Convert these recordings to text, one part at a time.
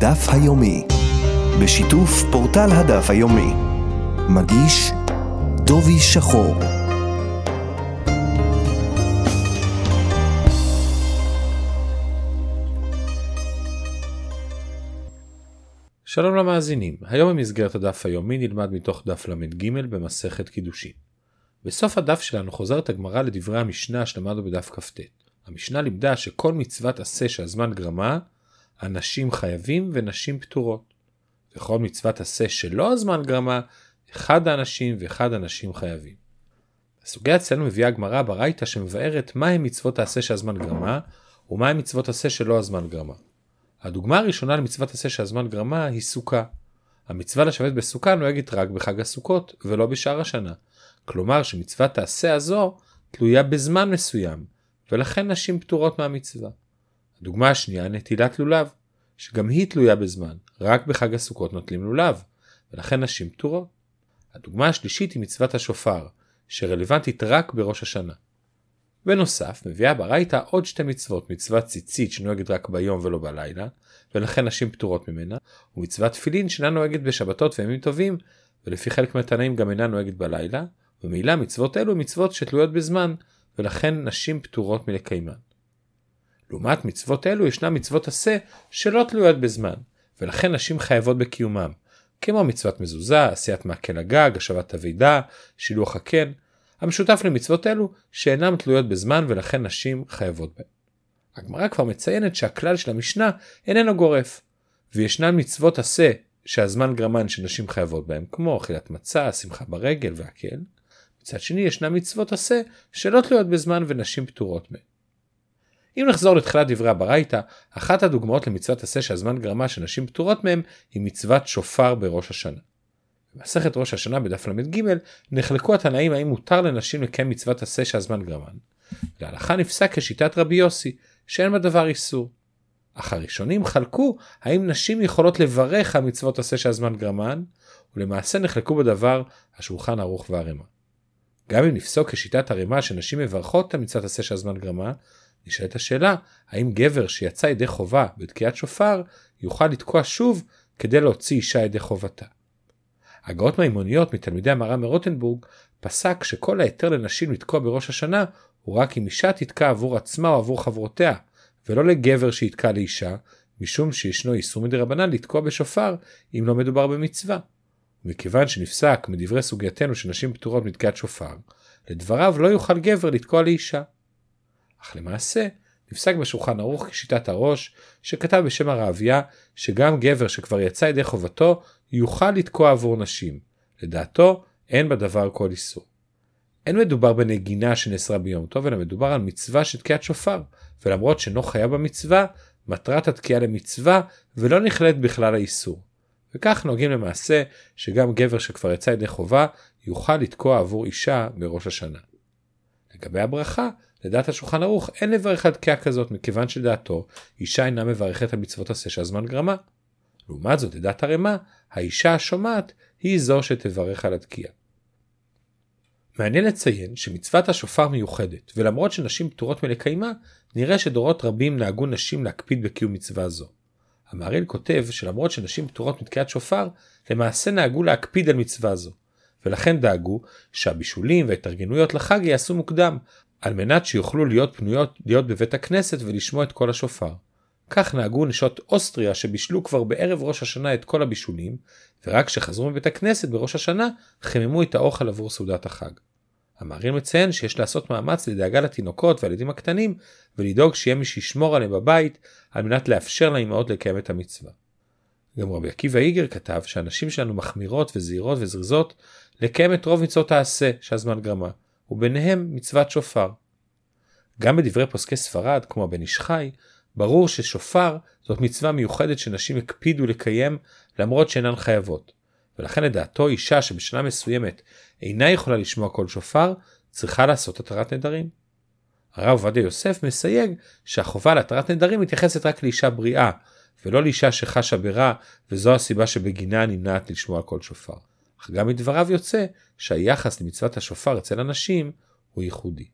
הדף היומי, בשיתוף פורטל הדף היומי. מגיש דובי שחור. שלום למאזינים, היום במסגרת הדף היומי נלמד מתוך דף ל"ג במסכת קידושין. בסוף הדף שלנו חוזרת הגמרא לדברי המשנה שלמדנו בדף כ"ט. המשנה לימדה שכל מצוות עשה שהזמן גרמה, אנשים חייבים ונשים פטורות. וכל מצוות עשה שלא הזמן גרמה, אחד האנשים ואחד הנשים חייבים. הסוגיה אצלנו מביאה הגמרא ברייתא שמבארת מהם מצוות העשה שהזמן גרמה, ומהם מצוות עשה שלא הזמן גרמה. הדוגמה הראשונה למצוות עשה שהזמן גרמה היא סוכה. המצווה לשבת בסוכה נוהגת רק בחג הסוכות ולא בשאר השנה. כלומר שמצוות העשה הזו תלויה בזמן מסוים, ולכן נשים פטורות מהמצווה. הדוגמה השנייה נטילת לולב, שגם היא תלויה בזמן, רק בחג הסוכות נוטלים לולב, ולכן נשים פטורות. הדוגמה השלישית היא מצוות השופר, שרלוונטית רק בראש השנה. בנוסף, מביאה ברייתא עוד שתי מצוות, מצוות ציצית שנוהגת רק ביום ולא בלילה, ולכן נשים פטורות ממנה, ומצוות תפילין שאינה נוהגת בשבתות וימים טובים, ולפי חלק מהתנאים גם אינה נוהגת בלילה, ומילא מצוות אלו מצוות שתלויות בזמן, ולכן נשים פטורות מלקיימן. לעומת מצוות אלו ישנן מצוות עשה שלא תלויות בזמן, ולכן נשים חייבות בקיומם, כמו מצוות מזוזה, עשיית מעקל הגג, השבת אבידה, שילוח הקן, המשותף למצוות אלו שאינן תלויות בזמן ולכן נשים חייבות בהן. הגמרא כבר מציינת שהכלל של המשנה איננו גורף, וישנן מצוות עשה שהזמן גרמן שנשים חייבות בהם, כמו אכילת מצה, שמחה ברגל והקל. מצד שני ישנן מצוות עשה שלא תלויות בזמן ונשים פטורות מהן. אם נחזור לתחילת דברי הברייתא, אחת הדוגמאות למצוות עשה שהזמן גרמה שנשים פטורות מהם היא מצוות שופר בראש השנה. במסכת ראש השנה בדף ל"ג נחלקו התנאים האם מותר לנשים לקיים מצוות עשה שהזמן גרמן. להלכה נפסק כשיטת רבי יוסי, שאין בדבר איסור. אך הראשונים חלקו האם נשים יכולות לברך על מצוות עשה שהזמן גרמן, ולמעשה נחלקו בדבר השולחן ערוך והרמ"א. גם אם נפסוק כשיטת הרמ"א שנשים מברכות על מצוות עשה שהזמן גרמה, נשאלת השאלה האם גבר שיצא ידי חובה בתקיעת שופר יוכל לתקוע שוב כדי להוציא אישה ידי חובתה. הגאות מימוניות מתלמידי המראה מרוטנבורג פסק שכל ההיתר לנשים לתקוע בראש השנה הוא רק אם אישה תתקע עבור עצמה או עבור חברותיה, ולא לגבר שיתקע לאישה, משום שישנו איסור מדי רבנן לתקוע בשופר אם לא מדובר במצווה. ומכיוון שנפסק מדברי סוגייתנו שנשים פטורות מתקיעת שופר, לדבריו לא יוכל גבר לתקוע לאישה. אך למעשה, נפסק בשולחן ערוך כשיטת הראש, שכתב בשם הרעביה, שגם גבר שכבר יצא ידי חובתו, יוכל לתקוע עבור נשים. לדעתו, אין בדבר כל איסור. אין מדובר בנגינה שנאסרה ביום טוב, אלא מדובר על מצווה של תקיעת שופר, ולמרות שאינו חייב במצווה, מטרת התקיעה למצווה, ולא נכללת בכלל האיסור. וכך נוהגים למעשה שגם גבר שכבר יצא ידי חובה, יוכל לתקוע עבור אישה בראש השנה. לגבי הברכה, לדעת השולחן ערוך אין לברך על תקיעה כזאת מכיוון שלדעתו אישה אינה מברכת על מצוות עשה שהזמן גרמה. לעומת זאת לדעת הרמ"א האישה השומעת היא זו שתברך על התקיעה. מעניין לציין שמצוות השופר מיוחדת ולמרות שנשים פטורות מלקיימה נראה שדורות רבים נהגו נשים להקפיד בקיום מצווה זו. המהרי"ל כותב שלמרות שנשים פטורות מתקיעת שופר למעשה נהגו להקפיד על מצווה זו. ולכן דאגו שהבישולים וההתארגנויות לחג ייעשו מוקדם על מנת שיוכלו להיות פנויות להיות בבית הכנסת ולשמוע את כל השופר. כך נהגו נשות אוסטריה שבישלו כבר בערב ראש השנה את כל הבישולים, ורק כשחזרו מבית הכנסת בראש השנה חיממו את האוכל עבור סעודת החג. המהר"ל מציין שיש לעשות מאמץ לדאגה לתינוקות והילדים הקטנים ולדאוג שיהיה מי שישמור עליהם בבית על מנת לאפשר לאמהות לקיים את המצווה. גם רבי עקיבא איגר כתב שהנשים שלנו מחמירות וזהירות וזריזות לקיים את רוב מצוות העשה שהזמן גרמה, וביניהם מצוות שופר. גם בדברי פוסקי ספרד, כמו הבן איש חי, ברור ששופר זאת מצווה מיוחדת שנשים הקפידו לקיים למרות שאינן חייבות, ולכן לדעתו אישה שבשנה מסוימת אינה יכולה לשמוע קול שופר, צריכה לעשות התרת נדרים. הרב עובדיה יוסף מסייג שהחובה להתרת נדרים מתייחסת רק לאישה בריאה, ולא לאישה שחשה ברע, וזו הסיבה שבגינה נמנעת לשמוע קול שופר. אך גם מדבריו יוצא שהיחס למצוות השופר אצל הנשים הוא ייחודי.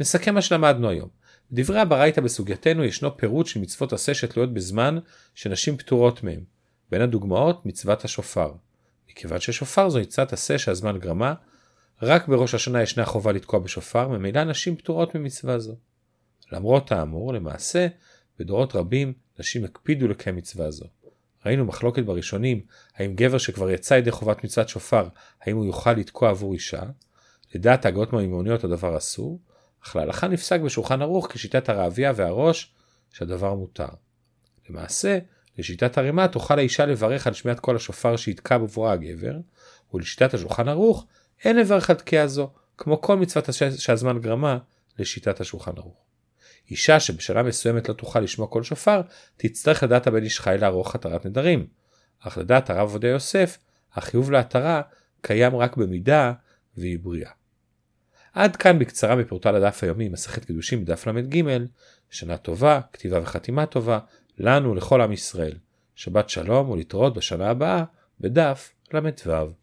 נסכם מה שלמדנו היום. בדברי הברייתא בסוגייתנו ישנו פירוט של מצוות עשה שתלויות בזמן שנשים פטורות מהם. בין הדוגמאות מצוות השופר. מכיוון ששופר זו מצוות עשה שהזמן גרמה, רק בראש השנה ישנה חובה לתקוע בשופר, ממילא נשים פטורות ממצווה זו. למרות האמור, למעשה, בדורות רבים נשים הקפידו לקיים מצווה זו. ראינו מחלוקת בראשונים, האם גבר שכבר יצא ידי חובת מצוות שופר, האם הוא יוכל לתקוע עבור אישה. לדעת ההגות מהמימוניות הדבר אסור, אך להלכה נפסק בשולחן ערוך כשיטת הרעביה והראש שהדבר מותר. למעשה, לשיטת הרימה תוכל האישה לברך על שמיעת כל השופר שיתקע בבואה הגבר, ולשיטת השולחן ערוך אין לברך על תקיעה זו, כמו כל מצוות שהזמן גרמה לשיטת השולחן ערוך. אישה שבשנה מסוימת לא תוכל לשמוע כל שופר, תצטרך לדעת הבן איש חי לערוך התרת נדרים. אך לדעת הרב עובדיה יוסף, החיוב להתרה קיים רק במידה והיא בריאה. עד כאן בקצרה מפורטל הדף היומי מסכת קידושים בדף ל"ג, שנה טובה, כתיבה וחתימה טובה, לנו לכל עם ישראל. שבת שלום ולהתראות בשנה הבאה בדף ל"ו.